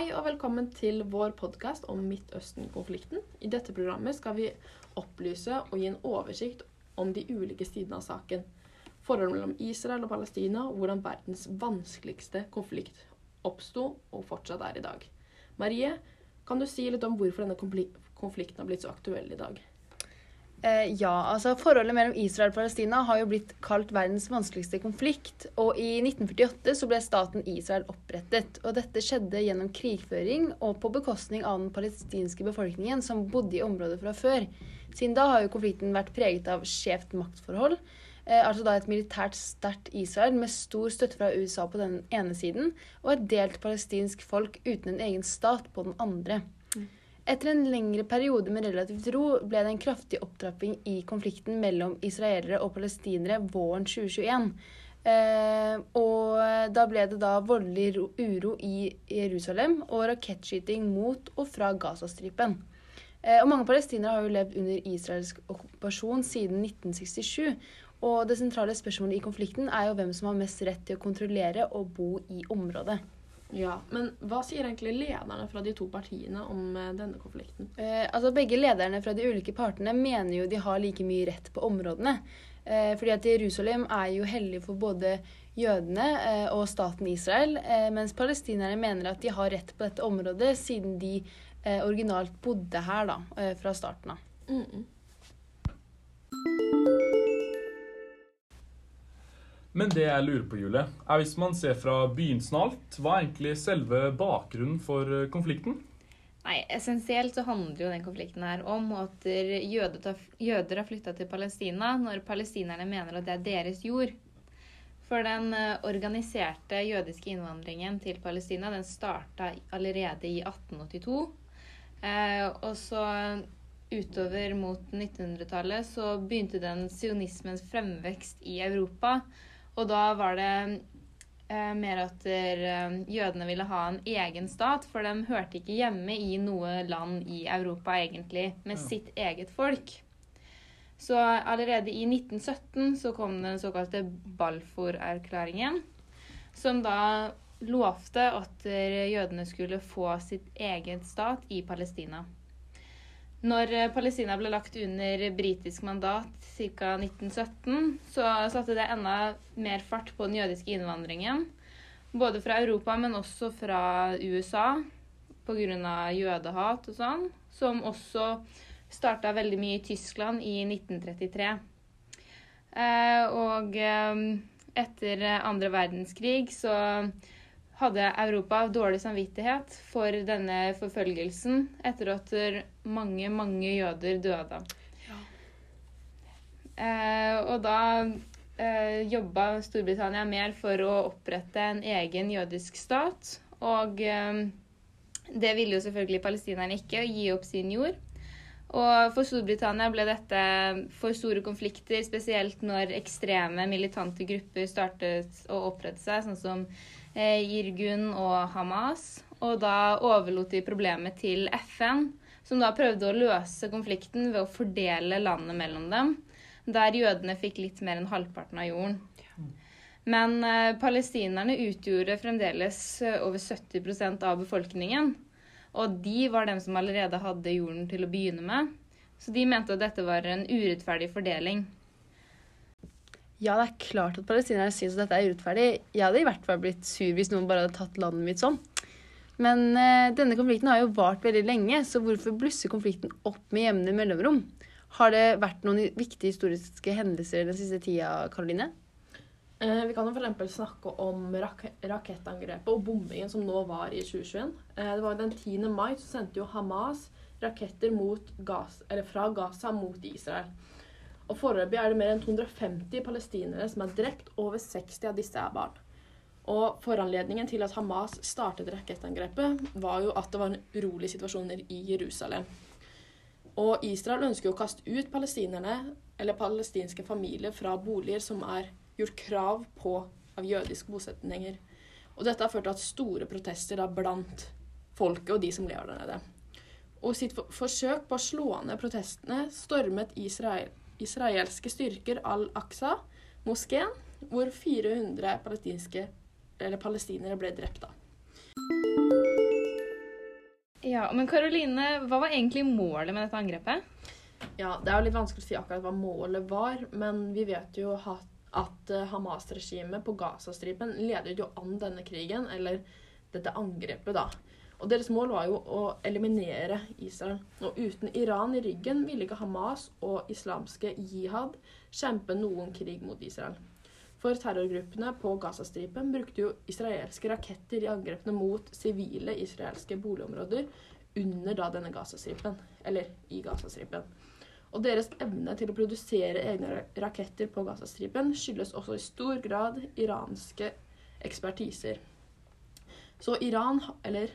Hei og velkommen til vår podkast om Midtøsten-konflikten. I dette programmet skal vi opplyse og gi en oversikt om de ulike sidene av saken. Forholdet mellom Israel og Palestina, hvordan verdens vanskeligste konflikt oppsto og fortsatt er i dag. Marie, kan du si litt om hvorfor denne konflikten har blitt så aktuell i dag? Eh, ja, altså Forholdet mellom Israel og Palestina har jo blitt kalt verdens vanskeligste konflikt. Og i 1948 så ble staten Israel opprettet. Og dette skjedde gjennom krigføring og på bekostning av den palestinske befolkningen som bodde i området fra før. Siden da har jo konflikten vært preget av skjevt maktforhold. Eh, altså da et militært sterkt Israel med stor støtte fra USA på den ene siden, og et delt palestinsk folk uten en egen stat på den andre. Etter en lengre periode med relativt ro ble det en kraftig opptrapping i konflikten mellom israelere og palestinere våren 2021. Eh, og da ble det da voldelig uro i Jerusalem og rakettskyting mot og fra Gazastripen. Eh, og mange palestinere har jo levd under israelsk okkupasjon siden 1967. Og det sentrale spørsmålet i konflikten er jo hvem som har mest rett til å kontrollere og bo i området. Ja, Men hva sier egentlig lederne fra de to partiene om eh, denne konflikten? Eh, altså Begge lederne fra de ulike partene mener jo de har like mye rett på områdene. Eh, fordi at Jerusalem er jo hellig for både jødene eh, og staten Israel, eh, mens palestinerne mener at de har rett på dette området, siden de eh, originalt bodde her da, fra starten av. Mm -mm. Men det jeg lurer på, Julie, er hvis man ser fra begynnelsen av alt, hva er egentlig selve bakgrunnen for eh, konflikten? Nei, Essensielt så handler jo den konflikten her om at jøder, har flytta til Palestina når palestinerne mener at det er deres jord. For den eh, organiserte jødiske innvandringen til Palestina den starta allerede i 1882. Eh, og så utover mot 1900-tallet så begynte den sionismens fremvekst i Europa. Og da var det eh, mer at der, eh, jødene ville ha en egen stat, for de hørte ikke hjemme i noe land i Europa, egentlig, med ja. sitt eget folk. Så allerede i 1917 så kom den såkalte Balfour-erklæringen, som da lovte at jødene skulle få sitt eget stat i Palestina. Når eh, Palestina ble lagt under britisk mandat ca. 1917, så satte det enda mer fart på den jødiske innvandringen. Både fra Europa, men også fra USA pga. jødehat og sånn. Som også starta veldig mye i Tyskland i 1933. Eh, og eh, etter andre verdenskrig så hadde Europa dårlig samvittighet for denne forfølgelsen etter at mange, mange jøder døde. Ja. Eh, og da eh, jobba Storbritannia mer for å opprette en egen jødisk stat. Og eh, det ville jo selvfølgelig palestinerne ikke, å gi opp sin jord. Og for Storbritannia ble dette for store konflikter, spesielt når ekstreme militante grupper startet å opprette seg, sånn som eh, Irgun og Hamas. Og da overlot de problemet til FN, som da prøvde å løse konflikten ved å fordele landet mellom dem, der jødene fikk litt mer enn halvparten av jorden. Men eh, palestinerne utgjorde fremdeles eh, over 70% av befolkningen. Og de var dem som allerede hadde jorden til å begynne med. Så de mente at dette var en urettferdig fordeling. Ja, det er klart at palestinerne syns dette er urettferdig. Jeg hadde i hvert fall blitt sur hvis noen bare hadde tatt landet mitt sånn. Men eh, denne konflikten har jo vart veldig lenge, så hvorfor blusser konflikten opp med jevne mellomrom? Har det vært noen viktige historiske hendelser den siste tida, Karoline? Eh, vi kan jo f.eks. snakke om rak rakettangrepet og bombingen som nå var i 2021. Eh, det var Den 10. mai så sendte jo Hamas raketter Gaza, fra Gaza mot Israel. Og Foreløpig er det mer enn 250 palestinere som er drept. Over 60 av disse er barn. Og Foranledningen til at Hamas startet rakettangrepet, var jo at det var en urolig situasjon i Jerusalem. Og Israel ønsker jo å kaste ut palestinerne, eller palestinske familier, fra boliger som er gjort krav på av jødiske bosetninger. Og dette har ført til at store protester da, blant folket og de som lever der nede. Og sitt forsøk på å slå ned protestene stormet Israel israelske styrker Al-Aqsa-moskeen, hvor 400 palestinere ble drept. da. Ja, Men Karoline, hva var egentlig målet med dette angrepet? Ja, Det er jo litt vanskelig å si akkurat hva målet var, men vi vet jo at, eh, Hamas-regimet på Gazastripen ledet jo an denne krigen, eller dette angrepet, da. Og Deres mål var jo å eliminere Israel. Og uten Iran i ryggen ville ikke Hamas og islamske jihad kjempe noen krig mot Israel. For terrorgruppene på Gazastripen brukte jo israelske raketter i angrepene mot sivile israelske boligområder under da denne Gazastripen, eller i Gazastripen. Og deres evne til å produsere egne raketter på Gazastripen skyldes også i stor grad iranske ekspertiser. Så Iran, eller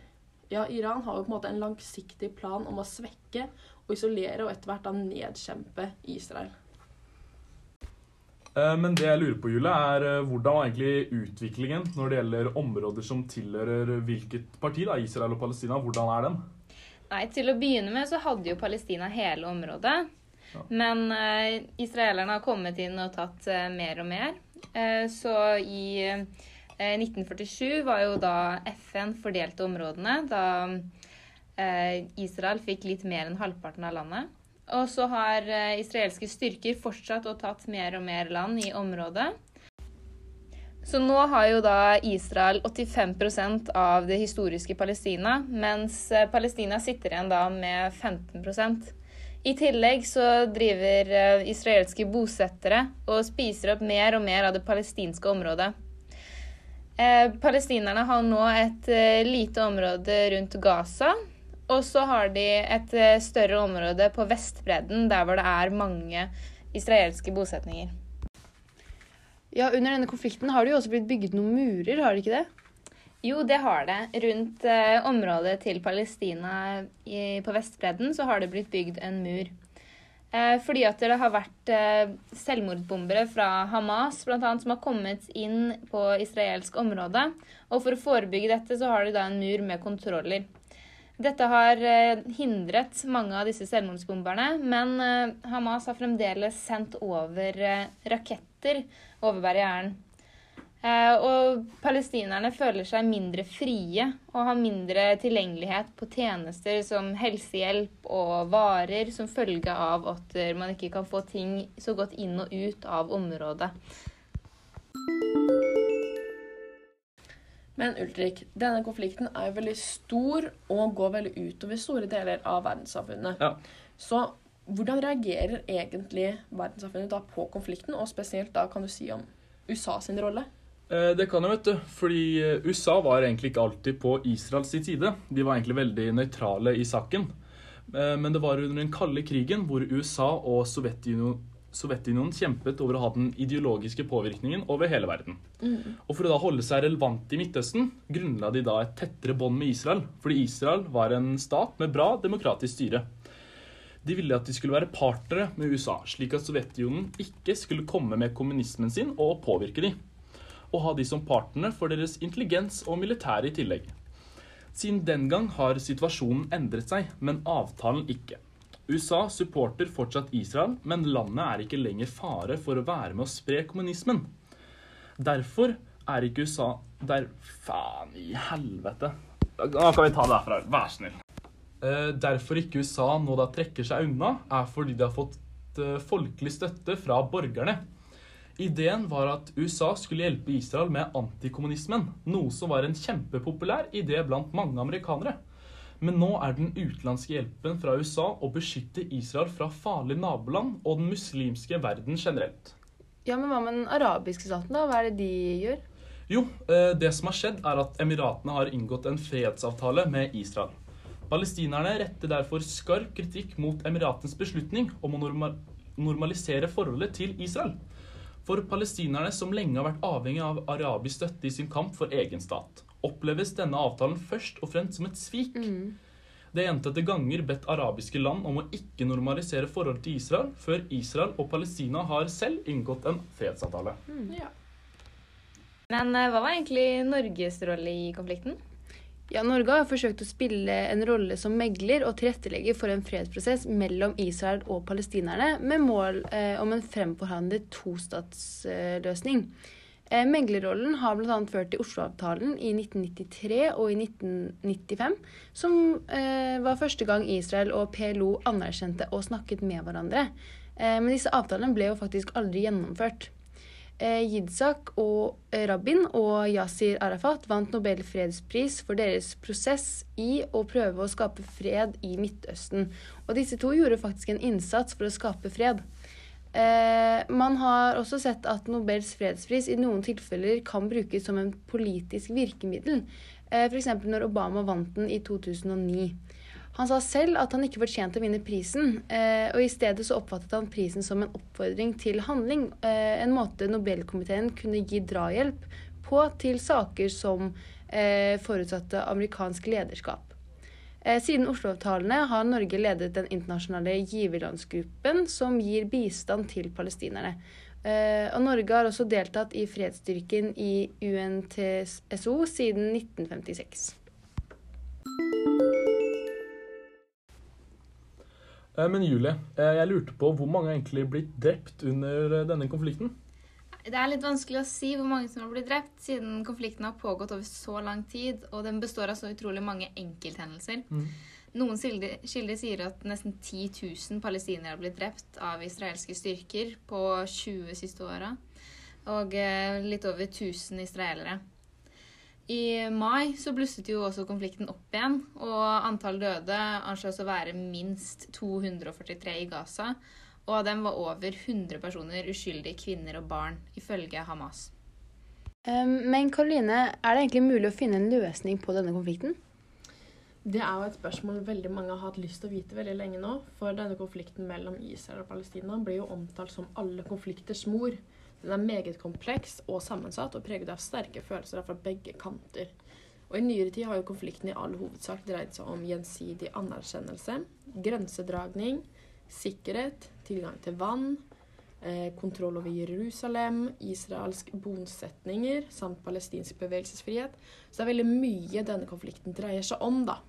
ja, Iran har jo på en måte en langsiktig plan om å svekke og isolere og etter hvert da nedkjempe Israel. Eh, Men det jeg lurer på, Julie, er eh, hvordan var egentlig utviklingen når det gjelder områder som tilhører hvilket parti, da, Israel og Palestina? Hvordan er den? Nei, Til å begynne med så hadde jo Palestina hele området. Ja. Men uh, israelerne har kommet inn og tatt uh, mer og mer. Uh, så i eh, 1947 var jo da FN fordelte områdene. Da eh, Israel fikk litt mer enn halvparten av landet. Og så har eh, israelske styrker fortsatt og tatt mer og mer land i området. Så nå har jo da Israel 85% av det historiske Palestina, mens eh, Palestina sitter igjen da med 15% I tillegg så driver eh, israelske bosettere og spiser opp mer og mer av det palestinske området. Eh, palestinerne har nå et eh, lite område rundt Gaza, og så har de et eh, større område på Vestbredden, der hvor det er mange israelske bosetninger. Ja, Under denne konflikten har det jo også blitt bygget noen murer, har det ikke det? Jo, det har det. Rundt eh, området til Palestina i, på Vestbredden så har det blitt bygd en mur. Eh, fordi at det har vært eh, selvmordsbombere fra Hamas blant annet, som har kommet inn på israelsk område. Og for å forebygge dette så har de da en mur med kontroller. Dette har eh, hindret mange av disse selvmordsbomberne, men Hamas har fremdeles sendt over raketter over barrieren. Eh, og palestinerne føler seg mindre frie og har mindre tilgjengelighet på tjenester som helsehjelp og varer som følge av at eh, man ikke kan få ting så godt inn og ut av området. Men Ulrik, denne konflikten er jo veldig stor og går veldig utover store deler av verdenssamfunnet. Ja. Så hvordan reagerer egentlig verdenssamfunnet da på konflikten, og spesielt da kan du si om USA sin rolle? Eh, Det kan jeg, vet du. Fordi eh, USA var egentlig ikke alltid på Israels side. De var egentlig veldig nøytrale i saken. Eh, Men det var under den kalde krigen hvor USA og Sovjetunionen Sovjetunionen kjempet over å ha den ideologiske påvirkningen over hele verden. Og For å da holde seg relevant i Midtøsten grunnla de da et tettere bånd med Israel. Fordi Israel var en stat med bra demokratisk styre. De ville at de skulle være partnere med USA, slik at Sovjetunionen ikke skulle komme med kommunismen sin og påvirke de. Og ha de som partnere for deres intelligens og militære i tillegg. Siden den gang har situasjonen endret seg, men avtalen ikke. USA supporter fortsatt Israel, men landet er ikke lenger fare for å være med å spre kommunismen. Derfor er ikke USA der Faen i helvete. Nå kan vi ta det herfra. Vær snill. Eh, Derfor ikke USA nå da trekker seg unna, er fordi de har fått eh, folkelig støtte fra borgerne. Ideen var at USA skulle hjelpe Israel med antikommunismen, noe som var en kjempepopulær idé blant mange amerikanere. Men nå er den utenlandske hjelpen fra USA å beskytte Israel fra farlige naboland og den muslimske verden generelt. Ja, Men hva med den arabiske staten, da? Hva er det de gjør? Jo, eh, det som har skjedd, er at Emiratene har inngått en fredsavtale med Israel. Palestinerne retter derfor skarp kritikk mot Emiratens beslutning om å normalisere forholdet til Israel. For palestinerne, som lenge har vært avhengig av arabisk støtte i sin kamp for egen stat, oppleves denne avtalen først og fremst som et svik. Det er gjentatte ganger bedt arabiske land om å ikke normalisere forholdet til Israel før Israel og Palestina har selv inngått en fredsavtale. Ja. Men eh, hva var egentlig Norges rolle i konflikten? Ja, Norge har forsøkt å spille en rolle som megler og tilrettelegger for en fredsprosess mellom Israel og palestinerne, med mål eh, om en fremforhandlet tostatsløsning. Eh, meglerrollen har bl.a. ført til Oslo-avtalen i 1993 og i 1995, som eh, var første gang Israel og PLO anerkjente og snakket med hverandre. Eh, men disse avtalene ble jo faktisk aldri gjennomført. Eh, Yitzhak og eh, Rabin og Yasir Arafat vant Nobel fredspris for deres prosess i å prøve å skape fred i Midtøsten. Og disse to gjorde faktisk en innsats for å skape fred. Eh, man har også sett at Nobels fredspris i noen tilfeller kan brukes som en politisk virkemiddel. Eh, F.eks. når Obama vant den i 2009. Han sa selv at han ikke fortjente å vinne prisen, eh, og i stedet så oppfattet han prisen som en oppfordring til handling. Eh, en måte Nobelkomiteen kunne gi drahjelp på til saker som eh, forutsatte amerikansk lederskap. Siden Oslo-avtalene har Norge ledet den internasjonale giverlandsgruppen som gir bistand til palestinerne. Og Norge har også deltatt i fredsstyrken i UNTSO siden 1956. Men Julie, eh, jeg lurte på hvor mange har egentlig blitt drept under eh, denne konflikten? Det er litt vanskelig å si hvor mange som har blitt drept, siden konflikten har pågått over så lang tid, og den består av så utrolig mange enkelthendelser. Mm. Noen kilder, sier at nesten 10 000 palestinere har blitt drept av israelske styrker på 20 siste åra, og eh, litt over 1000 israelere. I mai så blusset jo også konflikten opp igjen, og antall døde anslås å være minst 243 i Gaza, og av dem var over 100 personer uskyldige kvinner og barn, ifølge Hamas. Um, men Karoline, er det egentlig mulig å finne en løsning på denne konflikten? Det er jo et spørsmål veldig mange har hatt lyst til å vite veldig lenge nå. For denne konflikten mellom Israel og Palestina blir jo omtalt som alle konflikters mor. Den er meget kompleks og sammensatt og preget av sterke følelser fra begge kanter. Og I nyere tid har jo konflikten i all hovedsak dreid seg om gjensidig anerkjennelse, grensedragning, sikkerhet, tilgang til vann, eh, kontroll over Jerusalem, israelsk bosetninger samt palestinsk bevegelsesfrihet. Så det er veldig mye denne konflikten dreier seg om, da.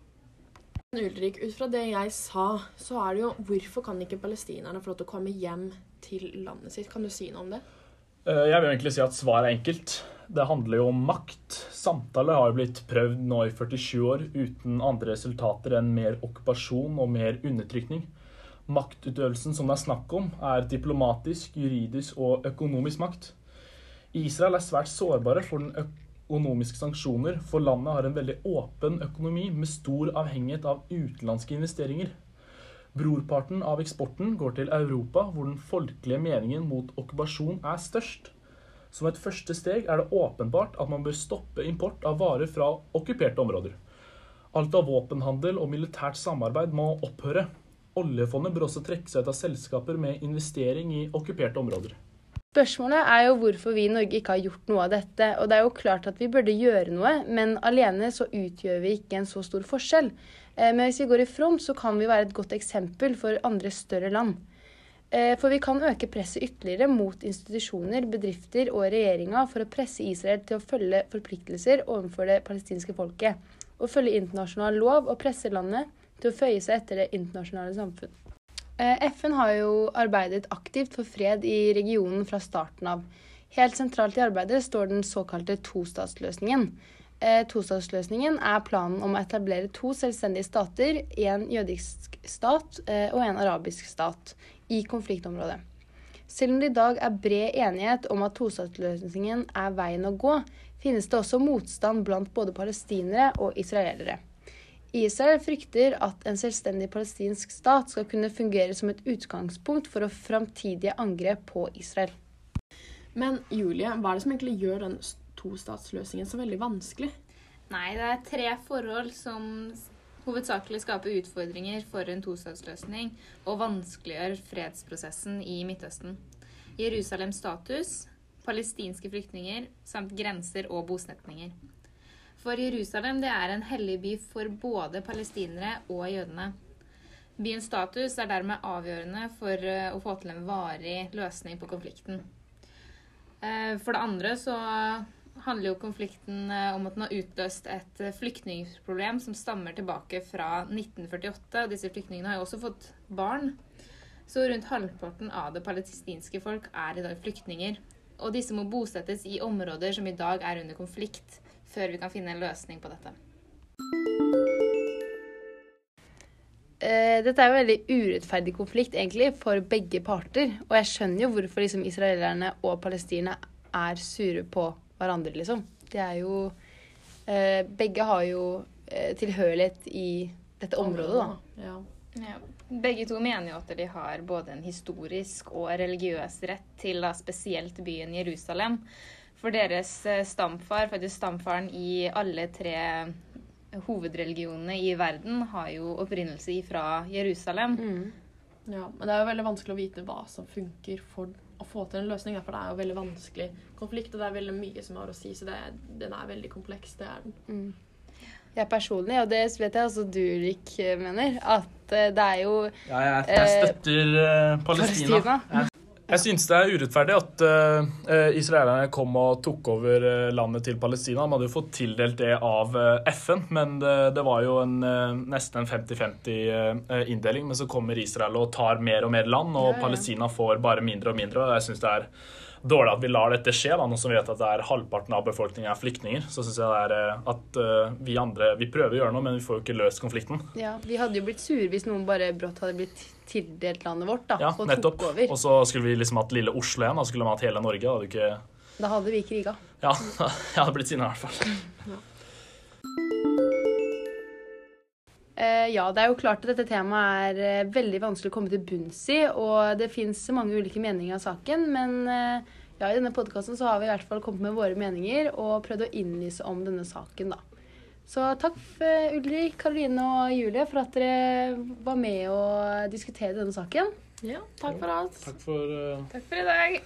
Ulrik, ut fra det jeg sa, så er det jo hvorfor kan ikke palestinerne få lov til å komme hjem til landet sitt? Kan du si noe om det? Eh, Jeg vil egentlig si at svaret er enkelt. Det handler jo om makt. Samtale har jo blitt prøvd nå i 47 år uten andre resultater enn mer okkupasjon og mer undertrykning. Maktutøvelsen som det er snakk om, er diplomatisk, juridisk og økonomisk makt. Israel er svært sårbare for den økonomiske sanksjoner, for landet har en veldig åpen økonomi med stor avhengighet av utenlandske investeringer. Brorparten av eksporten går til Europa, hvor den folkelige meningen mot okkupasjon er størst. Som et første steg er det åpenbart at man bør stoppe import av varer fra okkuperte områder. Alt av våpenhandel og militært samarbeid må opphøre. Oljefondet bør også trekke seg ut av selskaper med investering i okkuperte områder. Spørsmålet er jo hvorfor vi i Norge ikke har gjort noe av dette. Og det er jo klart at vi burde gjøre noe, men alene så utgjør vi ikke en så stor forskjell. Eh, Men hvis vi går i front, så kan vi være et godt eksempel for andre større land. Eh, For vi kan øke presset ytterligere mot institusjoner, bedrifter og regjeringa for å presse Israel til å følge forpliktelser overfor det palestinske folket. Og følge internasjonal lov og presse landet til å føye seg etter det internasjonale samfunn. Eh, FN har jo arbeidet aktivt for fred i regionen fra starten av. Helt sentralt i arbeidet står den såkalte tostatsløsningen. Eh, Tostatsløsningen er planen om å etablere to selvstendige stater, en jødisk stat eh, og en arabisk stat, i konfliktområdet. Selv om det i dag er bred enighet om at tostatsløsningen er veien å gå, finnes det også motstand blant både palestinere og israelere. Israel frykter at en selvstendig palestinsk stat skal kunne fungere som et utgangspunkt for framtidige angrep på Israel. Men Julie, hva er det som egentlig gjør den tostatsløsningen så veldig vanskelig? Nei, det er tre forhold som hovedsakelig skaper utfordringer for en tostatsløsning og vanskeliggjør fredsprosessen i Midtøsten. Jerusalems status, palestinske flyktninger samt grenser og bosetninger. For Jerusalem det er en hellig by for både palestinere og jødene. Byens status er dermed avgjørende for eh, å få til en varig løsning på konflikten. Eh, For det andre så handler jo konflikten eh, om at den har utløst et flyktningproblem som stammer tilbake fra 1948. og Disse flyktningene har jo også fått barn. Så rundt halvparten av det palestinske folk er i dag flyktninger. og disse må bosettes i områder som i dag er under konflikt, før vi kan finne en løsning på dette. Eh, dette er jo en veldig urettferdig konflikt egentlig for begge parter. Og jeg skjønner jo hvorfor liksom israelerne og palestinerne er sure på hverandre, liksom. Det er jo eh, Begge har jo eh, tilhørighet i dette området, da. Ja. Ja. Begge to mener jo at de har både en historisk og religiøs rett til da spesielt byen Jerusalem. For deres eh, stamfar, faktisk stamfaren i alle tre hovedreligionene i verden, har jo opprinnelse fra Jerusalem. Mm. Ja, men det er jo veldig vanskelig å vite hva som funker for å få til en løsning. For det er jo veldig vanskelig konflikt, og det er veldig mye som har å si. Så det, den er veldig kompleks. Det er den. Mm. Jeg personlig, og det vet jeg også du, Rik, mener, at eh, det er jo Ja, jeg, jeg støtter eh, Palestina. Palestina. Jeg, jeg synes det er urettferdig at uh, israelerne kom og tok over eh, landet til Palestina. De hadde jo fått tildelt det av FN, men det, det var jo en, nesten en 50-50 inndeling. Men så kommer Israel og tar mer og mer land, og Ja, ja. Palestina får bare mindre og mindre. og jeg synes det er dårlig at vi lar dette skje, da, nå som vi vet at det er halvparten av befolkningen er flyktninger. Så syns jeg det er at uh, vi andre vi prøver å gjøre noe, men vi får jo ikke løst konflikten. Ja, Vi hadde jo blitt sure hvis noen bare brått hadde blitt tildelt landet vårt da, Ja, og nettopp. tok over. Og så skulle vi liksom hatt lille Oslo igjen. Da skulle vi hatt hele Norge. Da hadde ikke Da hadde vi kriga. Ja, jeg hadde blitt sinna i hvert fall. Eh, ja, det er jo klart at dette temaet er eh, veldig vanskelig å komme til bunns i, og det fins mange ulike meninger av saken, men eh, ja, i denne podkasten så har vi i hvert fall kommet med våre meninger og prøvd å innlyse om denne saken, da. Så takk, eh, Ulrik, Karoline og Julie, for at dere var med og diskutere denne saken. Ja, takk for alt. Takk for uh... Takk for i dag.